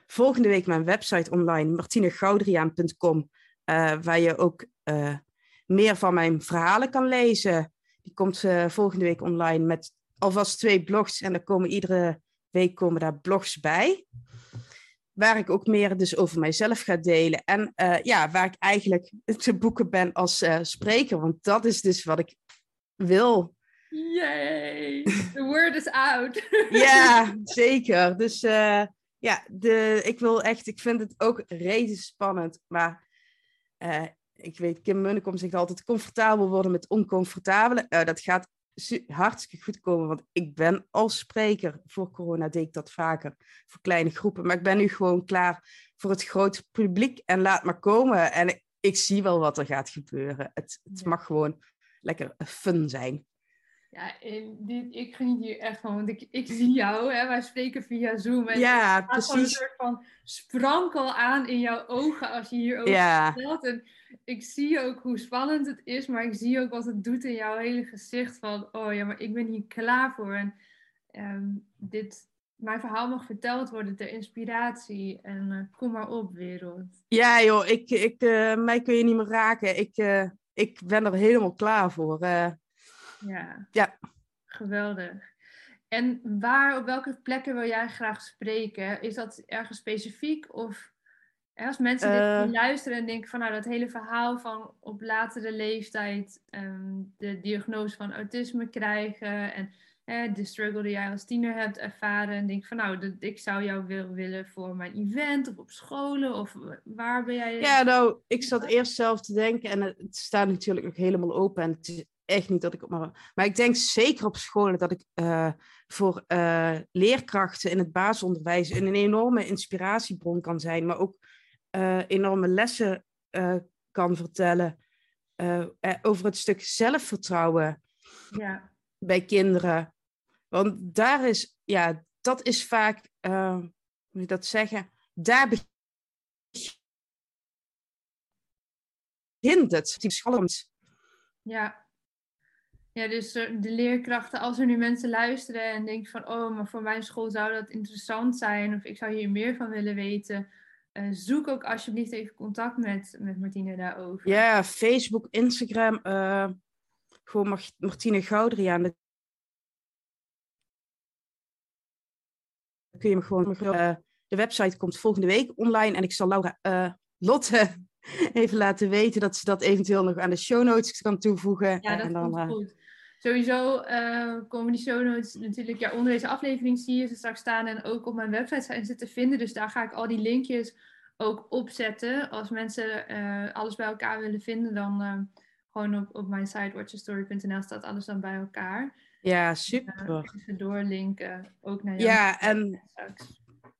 [SPEAKER 2] volgende week mijn website online, martinegoudriaan.com, uh, waar je ook meer van mijn verhalen kan lezen. Die komt volgende week online met alvast twee blogs en er komen iedere week komen daar blogs bij. Waar ik ook meer dus over mijzelf ga delen. En ja, waar ik eigenlijk te boeken ben als spreker. Want dat is dus wat ik wil
[SPEAKER 1] Yay! The word is out.
[SPEAKER 2] ja, zeker. Dus uh, ja, de, ik wil echt, ik vind het ook rete spannend. Maar uh, ik weet, Kim Munnekom zegt altijd comfortabel worden met oncomfortabele. Uh, dat gaat hartstikke goed komen, want ik ben als spreker, voor corona deed ik dat vaker, voor kleine groepen. Maar ik ben nu gewoon klaar voor het grote publiek en laat maar komen. En ik, ik zie wel wat er gaat gebeuren. Het, het mag gewoon lekker fun zijn.
[SPEAKER 1] Ja, dit, ik geniet hier echt van, want ik, ik zie jou, hè, wij spreken via Zoom. En
[SPEAKER 2] ja, precies. een
[SPEAKER 1] soort van sprankel aan in jouw ogen als je hierover ja. vertelt. En ik zie ook hoe spannend het is, maar ik zie ook wat het doet in jouw hele gezicht. Van, oh ja, maar ik ben hier klaar voor. En ehm, dit, mijn verhaal mag verteld worden ter inspiratie. En uh, kom maar op, wereld.
[SPEAKER 2] Ja joh, ik, ik, uh, mij kun je niet meer raken. Ik, uh, ik ben er helemaal klaar voor.
[SPEAKER 1] Ja.
[SPEAKER 2] ja.
[SPEAKER 1] Geweldig. En waar, op welke plekken wil jij graag spreken? Is dat ergens specifiek? Of als mensen dit uh, luisteren en denken van nou dat hele verhaal van op latere leeftijd um, de diagnose van autisme krijgen en eh, de struggle die jij als tiener hebt ervaren en denk van nou dat, ik zou jou wil, willen voor mijn event of op scholen of waar ben jij?
[SPEAKER 2] Ja nou ik zat eerst zelf te denken en het staat natuurlijk nog helemaal open en het echt niet dat ik op maar. Maar ik denk zeker op scholen dat ik uh, voor uh, leerkrachten in het basisonderwijs een enorme inspiratiebron kan zijn, maar ook uh, enorme lessen kan vertellen over het stuk zelfvertrouwen
[SPEAKER 1] ja.
[SPEAKER 2] bij kinderen. Want daar is, ja, dat is vaak, hoe moet je dat zeggen, daar begint het. Het is
[SPEAKER 1] Ja, ja, dus de leerkrachten, als er nu mensen luisteren en denken van, oh, maar voor mijn school zou dat interessant zijn of ik zou hier meer van willen weten, uh, zoek ook alsjeblieft even contact met, met Martine daarover.
[SPEAKER 2] Ja, Facebook, Instagram, uh, gewoon Martine Goudriaan. Dan kun je me gewoon, uh, de website komt volgende week online en ik zal Laura Lotte even laten weten dat ze dat eventueel nog aan de show notes kan toevoegen.
[SPEAKER 1] Ja, dat
[SPEAKER 2] en
[SPEAKER 1] dan, goed. Sowieso uh, komen die show notes natuurlijk, ja, onder deze aflevering zie je ze straks staan en ook op mijn website zijn ze te vinden. Dus daar ga ik al die linkjes ook opzetten. Als mensen uh, alles bij elkaar willen vinden, dan uh, gewoon op, op mijn site watchyourstory.nl staat alles dan bij elkaar.
[SPEAKER 2] Ja, super.
[SPEAKER 1] even doorlinken, ook naar
[SPEAKER 2] jou. Ja, en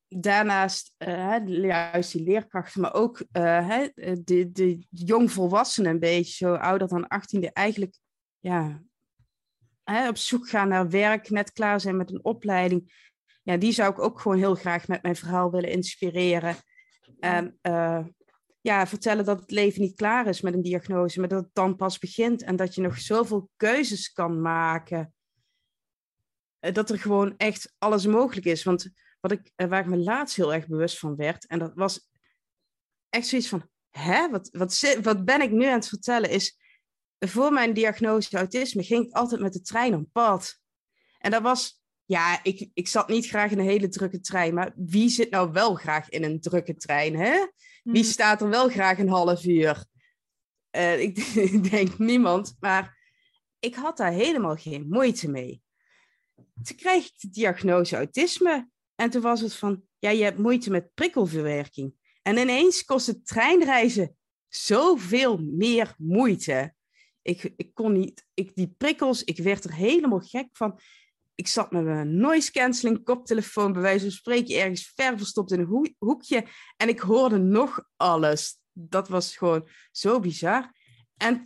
[SPEAKER 2] daarnaast uh, juist die leerkrachten, maar ook de, de jongvolwassenen een beetje, zo ouder dan 18, eigenlijk ja, op zoek gaan naar werk, net klaar zijn met een opleiding. Ja, die zou ik ook gewoon heel graag met mijn verhaal willen inspireren. En uh, ja, vertellen dat het leven niet klaar is met een diagnose, maar dat het dan pas begint en dat je nog zoveel keuzes kan maken. Dat er gewoon echt alles mogelijk is. Want wat ik, eh, waar ik me laatst heel erg bewust van werd, en dat was echt zoiets van, hè, wat, wat, wat ben ik nu aan het vertellen, is voor mijn diagnose autisme ging ik altijd met de trein op pad. En dat was, ja, ik, ik zat niet graag in een hele drukke trein, maar wie zit nou wel graag in een drukke trein, hè? Wie mhm. staat er wel graag een half uur? Uh, ik, ik denk niemand, maar ik had daar helemaal geen moeite mee. Toen kreeg ik de diagnose autisme. En toen was het van, ja, je hebt moeite met prikkelverwerking. En ineens kost het treinreizen zoveel meer moeite. Ik, ik kon niet, ik, die prikkels, ik werd er helemaal gek van. Ik zat met mijn noise cancelling koptelefoon bij wijze van spreken ergens ver verstopt in een hoekje. En ik hoorde nog alles. Dat was gewoon zo bizar. En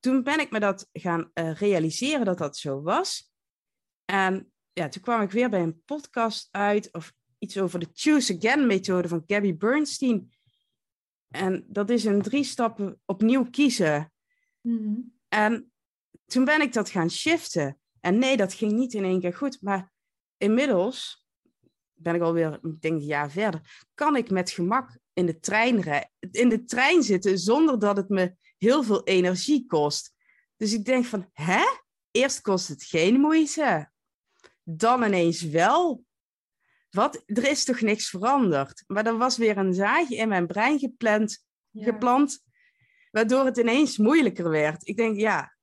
[SPEAKER 2] toen ben ik me dat gaan uh, realiseren dat dat zo was. En ja, toen kwam ik weer bij een podcast uit of iets over de Choose Again methode van Gabby Bernstein. En dat is in drie stappen opnieuw kiezen.
[SPEAKER 1] Mhm.
[SPEAKER 2] En toen ben ik dat gaan shiften. En nee, dat ging niet in één keer goed. Maar inmiddels ben ik alweer, ik denk een jaar verder, kan ik met gemak in de trein, in de trein zitten zonder dat het me heel veel energie kost. Dus ik denk van, hè? Eerst kost het geen moeite. Dan ineens wel. Wat? Er is toch niks veranderd? Maar er was weer een zaadje in mijn brein gepland, geplant waardoor het ineens moeilijker werd. Ik denk, ja.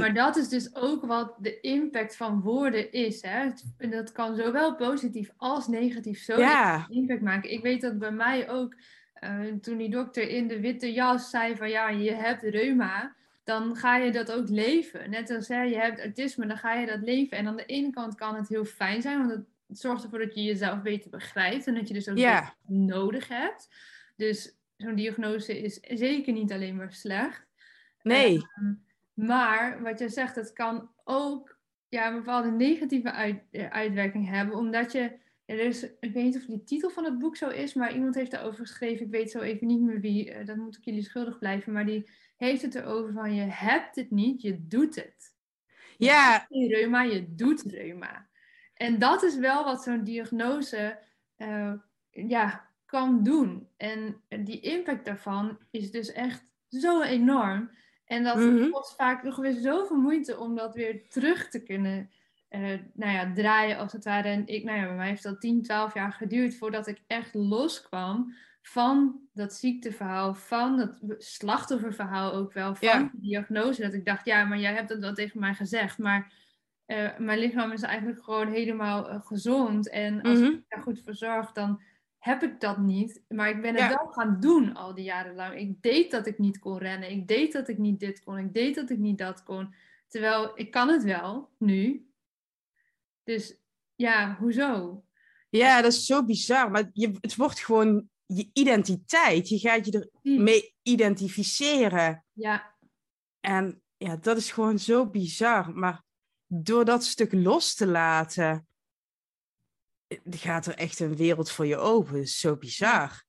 [SPEAKER 1] Maar dat is dus ook wat de impact van woorden is. Hè? En dat kan zowel positief als negatief zo
[SPEAKER 2] Ja.
[SPEAKER 1] impact maken. Ik weet dat bij mij ook, eh, toen die dokter in de witte jas zei van ja, je hebt reuma, dan ga je dat ook leven. Net als hè, je hebt autisme, dan ga je dat leven. En aan de ene kant kan het heel fijn zijn, want het zorgt ervoor dat je jezelf beter begrijpt en dat je dus ook beter nodig hebt. Dus zo'n diagnose is zeker niet alleen maar slecht.
[SPEAKER 2] Nee.
[SPEAKER 1] Ehm, maar wat je zegt, het kan ook ja, een bepaalde negatieve uit, eh, uitwerking hebben. Omdat je, ja, er is, ik weet niet of die titel van het boek zo is, maar iemand heeft daarover geschreven. Ik weet zo even niet meer wie, eh, dat moet ik jullie schuldig blijven. Maar die heeft het erover van je hebt het niet, je doet het. Je
[SPEAKER 2] Ja.
[SPEAKER 1] geen reuma, je doet reuma. En dat is wel wat zo'n diagnose eh, ja, kan doen. En die impact daarvan is dus echt zo enorm. En dat
[SPEAKER 2] Mhm.
[SPEAKER 1] kost vaak nog weer zoveel moeite om dat weer terug te kunnen eh, nou ja, draaien als het ware. En ik, nou ja, bij mij heeft dat 10, 12 jaar geduurd voordat ik echt loskwam van dat ziekteverhaal, van dat slachtofferverhaal ook wel, van
[SPEAKER 2] Ja.
[SPEAKER 1] de diagnose. Dat ik dacht, ja, maar jij hebt dat wel tegen mij gezegd, maar eh, mijn lichaam is eigenlijk gewoon helemaal eh, gezond. En als
[SPEAKER 2] Mhm.
[SPEAKER 1] ik daar goed voor zorg, dan heb ik dat niet. Maar ik ben het
[SPEAKER 2] Ja.
[SPEAKER 1] wel gaan doen al die jaren lang. Ik deed dat ik niet kon rennen. Ik deed dat ik niet dit kon. Ik deed dat ik niet dat kon. Terwijl ik kan het wel nu. Dus ja, hoezo?
[SPEAKER 2] Ja, dat is zo bizar. Maar je, het wordt gewoon je identiteit. Je gaat je ermee identificeren.
[SPEAKER 1] Ja,
[SPEAKER 2] En ja, dat is gewoon zo bizar. Maar door dat stuk los te laten, gaat er echt een wereld voor je open. Dat is zo bizar.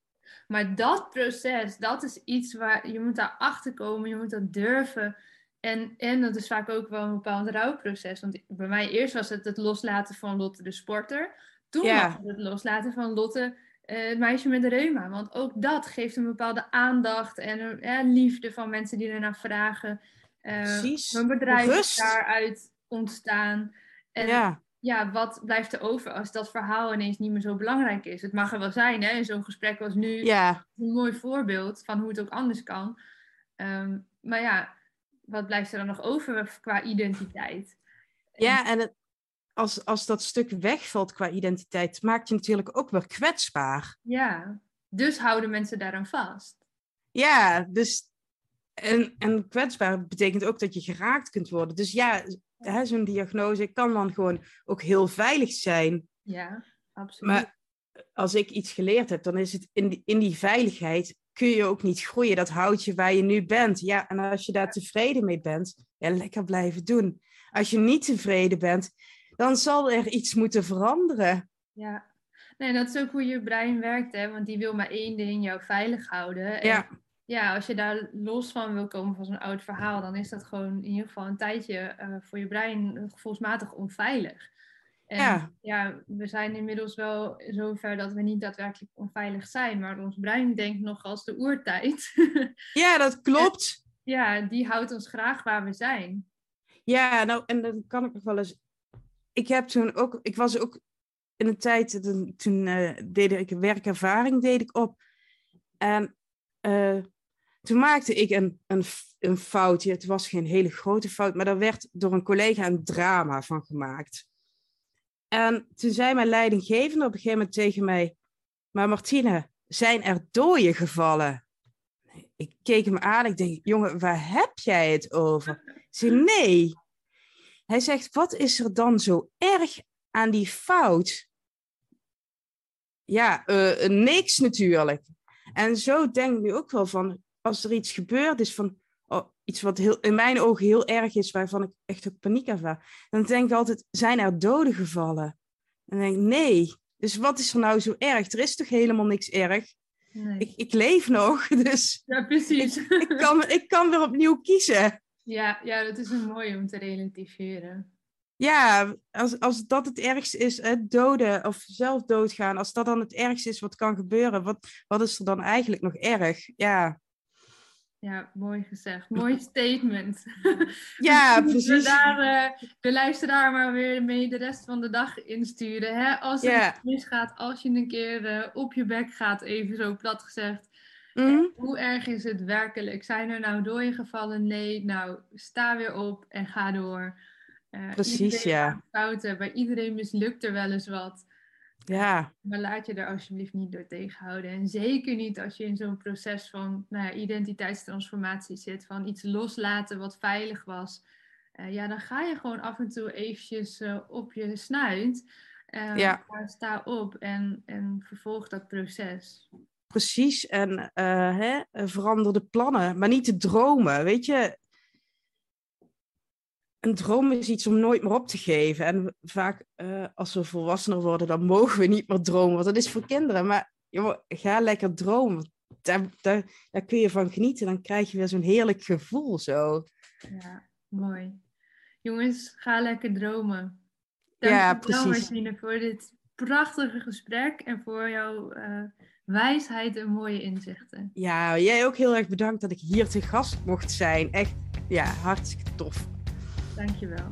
[SPEAKER 1] maar dat proces, dat is iets waar je moet daar achter komen. Je moet dat durven. En, en dat is vaak ook wel een bepaald rouwproces. Want bij mij eerst was het het loslaten van Lotte de sporter. Toen
[SPEAKER 2] Ja.
[SPEAKER 1] was het het loslaten van Lotte, eh, het meisje met de reuma. Want ook dat geeft een bepaalde aandacht en een eh, liefde van mensen die ernaar vragen.
[SPEAKER 2] Precies.
[SPEAKER 1] Mijn bedrijf is daaruit ontstaan. En ja.
[SPEAKER 2] Ja,
[SPEAKER 1] wat blijft er over als dat verhaal ineens niet meer zo belangrijk is? Het mag er wel zijn, hè? In zo'n gesprek als nu
[SPEAKER 2] ja,
[SPEAKER 1] een mooi voorbeeld van hoe het ook anders kan. Ehm, maar ja, wat blijft er dan nog over qua identiteit?
[SPEAKER 2] ja. En het, als, als dat stuk wegvalt qua identiteit, maakt je natuurlijk ook weer kwetsbaar.
[SPEAKER 1] Ja, dus houden mensen daaraan vast.
[SPEAKER 2] Ja, dus. En, en kwetsbaar betekent ook dat je geraakt kunt worden. Dus ja, zo'n diagnose kan dan gewoon ook heel veilig zijn.
[SPEAKER 1] Ja, absoluut.
[SPEAKER 2] Maar als ik iets geleerd heb, dan is het in die, in die veiligheid kun je ook niet groeien. Dat houdt je waar je nu bent. Ja, en als je daar tevreden mee bent, ja, lekker blijven doen. Als je niet tevreden bent, dan zal er iets moeten veranderen.
[SPEAKER 1] Ja. Nee, dat is ook hoe je brein werkt, hè? Want die wil maar één ding, jou veilig houden. En
[SPEAKER 2] Ja,
[SPEAKER 1] ja, als je daar los van wil komen van zo'n oud verhaal, dan is dat gewoon in ieder geval een tijdje eh, voor je brein gevoelsmatig onveilig. En
[SPEAKER 2] Ja.
[SPEAKER 1] ja, we zijn inmiddels wel zover dat we niet daadwerkelijk onveilig zijn, maar ons brein denkt nog als de oertijd.
[SPEAKER 2] ja dat klopt.
[SPEAKER 1] ja, die houdt ons graag waar we zijn.
[SPEAKER 2] Ja, nou, en dan kan ik nog wel eens. Ik heb toen ook, ik was ook in een tijd, toen, toen eh, deed ik een werkervaring deed ik op. En eh, toen maakte ik een, een, een foutje. Het was geen hele grote fout, maar daar werd door een collega een drama van gemaakt. En toen zei mijn leidinggevende op een gegeven moment tegen mij: Maar Martine, zijn er dooien gevallen? Ik keek hem aan. Ik denk: Jongen, waar heb jij het over? Zei: Nee. Hij zegt: Wat is er dan zo erg aan die fout? Ja, eh, niks natuurlijk. En zo denk ik nu ook wel van: als er iets gebeurd is van. oh, iets wat heel, in mijn ogen heel erg is, waarvan ik echt ook paniek ervaar. Dan denk ik altijd: zijn er doden gevallen? En dan denk ik: nee. Dus wat is er nou zo erg? Er is toch helemaal niks erg?
[SPEAKER 1] Nee.
[SPEAKER 2] Ik, ik leef nog, dus
[SPEAKER 1] Ja, precies.
[SPEAKER 2] ik kan, ik kan weer opnieuw kiezen.
[SPEAKER 1] ja, ja, dat is een mooie om te relativeren.
[SPEAKER 2] Ja, als, als dat het ergste is, hè, doden of zelf doodgaan, als dat dan het ergste is wat kan gebeuren, wat, wat is er dan eigenlijk nog erg? Ja,
[SPEAKER 1] Ja, mooi gezegd. Mooi statement.
[SPEAKER 2] ja
[SPEAKER 1] Moeten we
[SPEAKER 2] precies.
[SPEAKER 1] daar eh, de luisteraar maar weer mee de rest van de dag insturen. Hè? Als er iets misgaat, als je een keer eh, op je bek gaat, even zo plat gezegd.
[SPEAKER 2] Mhm.
[SPEAKER 1] Hoe erg is het werkelijk? Zijn er nou dooien gevallen? Nee, nou sta weer op en ga door. Uh,
[SPEAKER 2] Precies, ja.
[SPEAKER 1] Fouten, bij iedereen mislukt er wel eens wat.
[SPEAKER 2] Ja,
[SPEAKER 1] Maar laat je er alsjeblieft niet door tegenhouden. En zeker niet als je in zo'n proces van nou ja, identiteitstransformatie zit. Van iets loslaten wat veilig was. Uh, ja, dan ga je gewoon af en toe eventjes uh, op je snuit. Uh,
[SPEAKER 2] Ja.
[SPEAKER 1] Sta op en, en vervolg dat proces.
[SPEAKER 2] precies. En eh, hè, verander de plannen, maar niet de dromen. Weet je, een droom is iets om nooit meer op te geven. En vaak eh, als we volwassener worden, dan mogen we niet meer dromen. Want dat is voor kinderen. Maar joh, ga lekker dromen. Daar, daar, daar kun je van genieten. Dan krijg je weer zo'n heerlijk gevoel zo.
[SPEAKER 1] Ja, mooi. Jongens, ga lekker dromen.
[SPEAKER 2] Ja,
[SPEAKER 1] Dankjewel
[SPEAKER 2] precies.
[SPEAKER 1] Martine voor dit prachtige gesprek en voor jouw eh, wijsheid en mooie inzichten.
[SPEAKER 2] Ja, jij ook heel erg bedankt dat ik hier te gast mocht zijn. Echt, ja, hartstikke tof.
[SPEAKER 1] Dankjewel.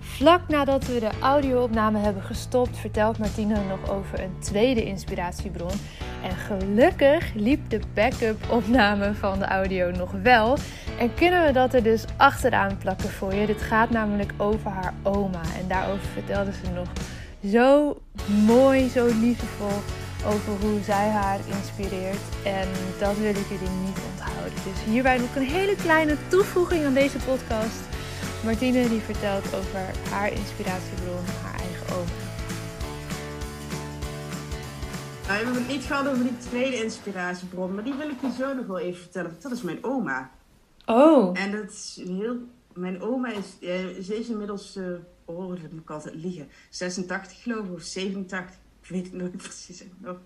[SPEAKER 3] Vlak nadat we de audio-opname hebben gestopt, vertelt Martine nog over een tweede inspiratiebron. En gelukkig liep de backup-opname van de audio nog wel. En kunnen we dat er dus achteraan plakken voor je. Dit gaat namelijk over haar oma. En daarover vertelde ze nog zo mooi, zo liefdevol over hoe zij haar inspireert. En dat wil ik jullie niet onthouden. Dus hierbij nog een hele kleine toevoeging aan deze podcast. Martine die vertelt over haar inspiratiebron, haar eigen oma.
[SPEAKER 2] Nou, we hebben het niet gehad over die tweede inspiratiebron, maar die wil ik je zo nog wel even vertellen. Dat is mijn oma.
[SPEAKER 1] Oh,
[SPEAKER 2] En dat is heel... Mijn oma is... eh, ze is inmiddels... eh oh, dat moet ik altijd liegen. 86 geloof ik, of 87. Ik weet het nooit precies. nog.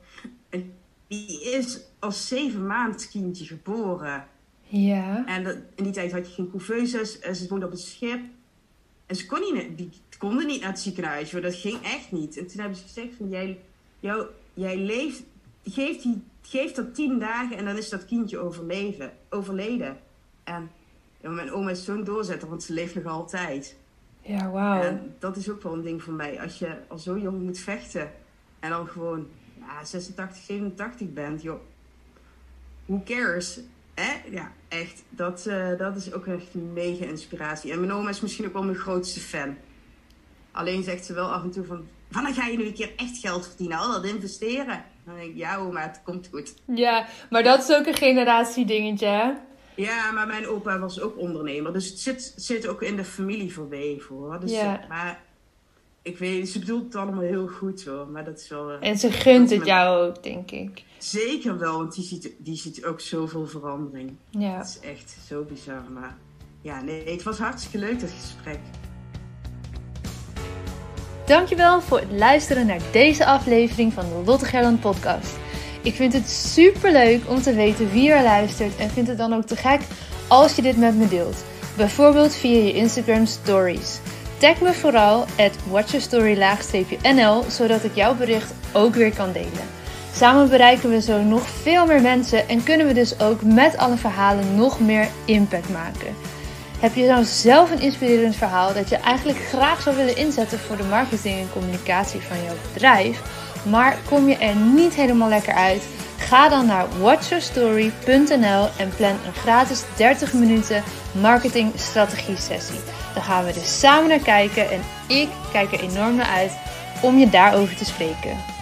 [SPEAKER 2] En die is als zeven maand kindje geboren.
[SPEAKER 1] ja.
[SPEAKER 2] En dat, in die tijd had je geen couveuses. En ze woonde op een schip. En ze kon niet, die konden niet naar het ziekenhuis. Hoor. Dat ging echt niet. En toen hebben ze gezegd van... Jij, jou, jij leeft... Geef, die, geef dat tien dagen en dan is dat kindje overleven, overleden. En ja, mijn oma is zo'n doorzetter, want ze leeft nog altijd.
[SPEAKER 1] Ja, wauw.
[SPEAKER 2] En dat is ook wel een ding voor mij. Als je al zo jong moet vechten en dan gewoon ja, 86, 87 bent, joh. Who cares? Hè? Ja, echt. Dat, eh, dat is ook echt een mega inspiratie. En mijn oma is misschien ook wel mijn grootste fan. Alleen zegt ze wel af en toe van... Wanneer ga je nu een keer echt geld verdienen? Al dat investeren? Dan denk ik, ja oma, het komt goed.
[SPEAKER 1] Ja, maar dat is ook een generatiedingetje, hè?
[SPEAKER 2] Ja, maar mijn opa was ook ondernemer. Dus het zit, zit ook in de familie verweven hoor. Dus,
[SPEAKER 1] Ja.
[SPEAKER 2] eh, Maar ik weet, ze bedoelt het allemaal heel goed hoor. Maar dat is wel... eh,
[SPEAKER 1] En ze gunt het jou ook, denk ik.
[SPEAKER 2] Zeker wel, want die ziet, die ziet ook zoveel verandering.
[SPEAKER 1] Ja.
[SPEAKER 2] Het is echt zo bizar. Maar ja, nee, het was hartstikke leuk dat gesprek.
[SPEAKER 3] Dankjewel voor het luisteren naar deze aflevering van de Lotte Gerland podcast. Ik vind het super leuk om te weten wie er luistert en vind het dan ook te gek als je dit met me deelt. Bijvoorbeeld via je Instagram stories. Tag me vooral at watchyourstory-nl zodat ik jouw bericht ook weer kan delen. Samen bereiken we zo nog veel meer mensen en kunnen we dus ook met alle verhalen nog meer impact maken. Heb je nou zelf een inspirerend verhaal dat je eigenlijk graag zou willen inzetten voor de marketing en communicatie van jouw bedrijf, maar kom je er niet helemaal lekker uit? Ga dan naar watchyourstory.nl en plan een gratis 30 minuten marketing strategie sessie. Dan gaan we er samen naar kijken en ik kijk er enorm naar uit om je daarover te spreken.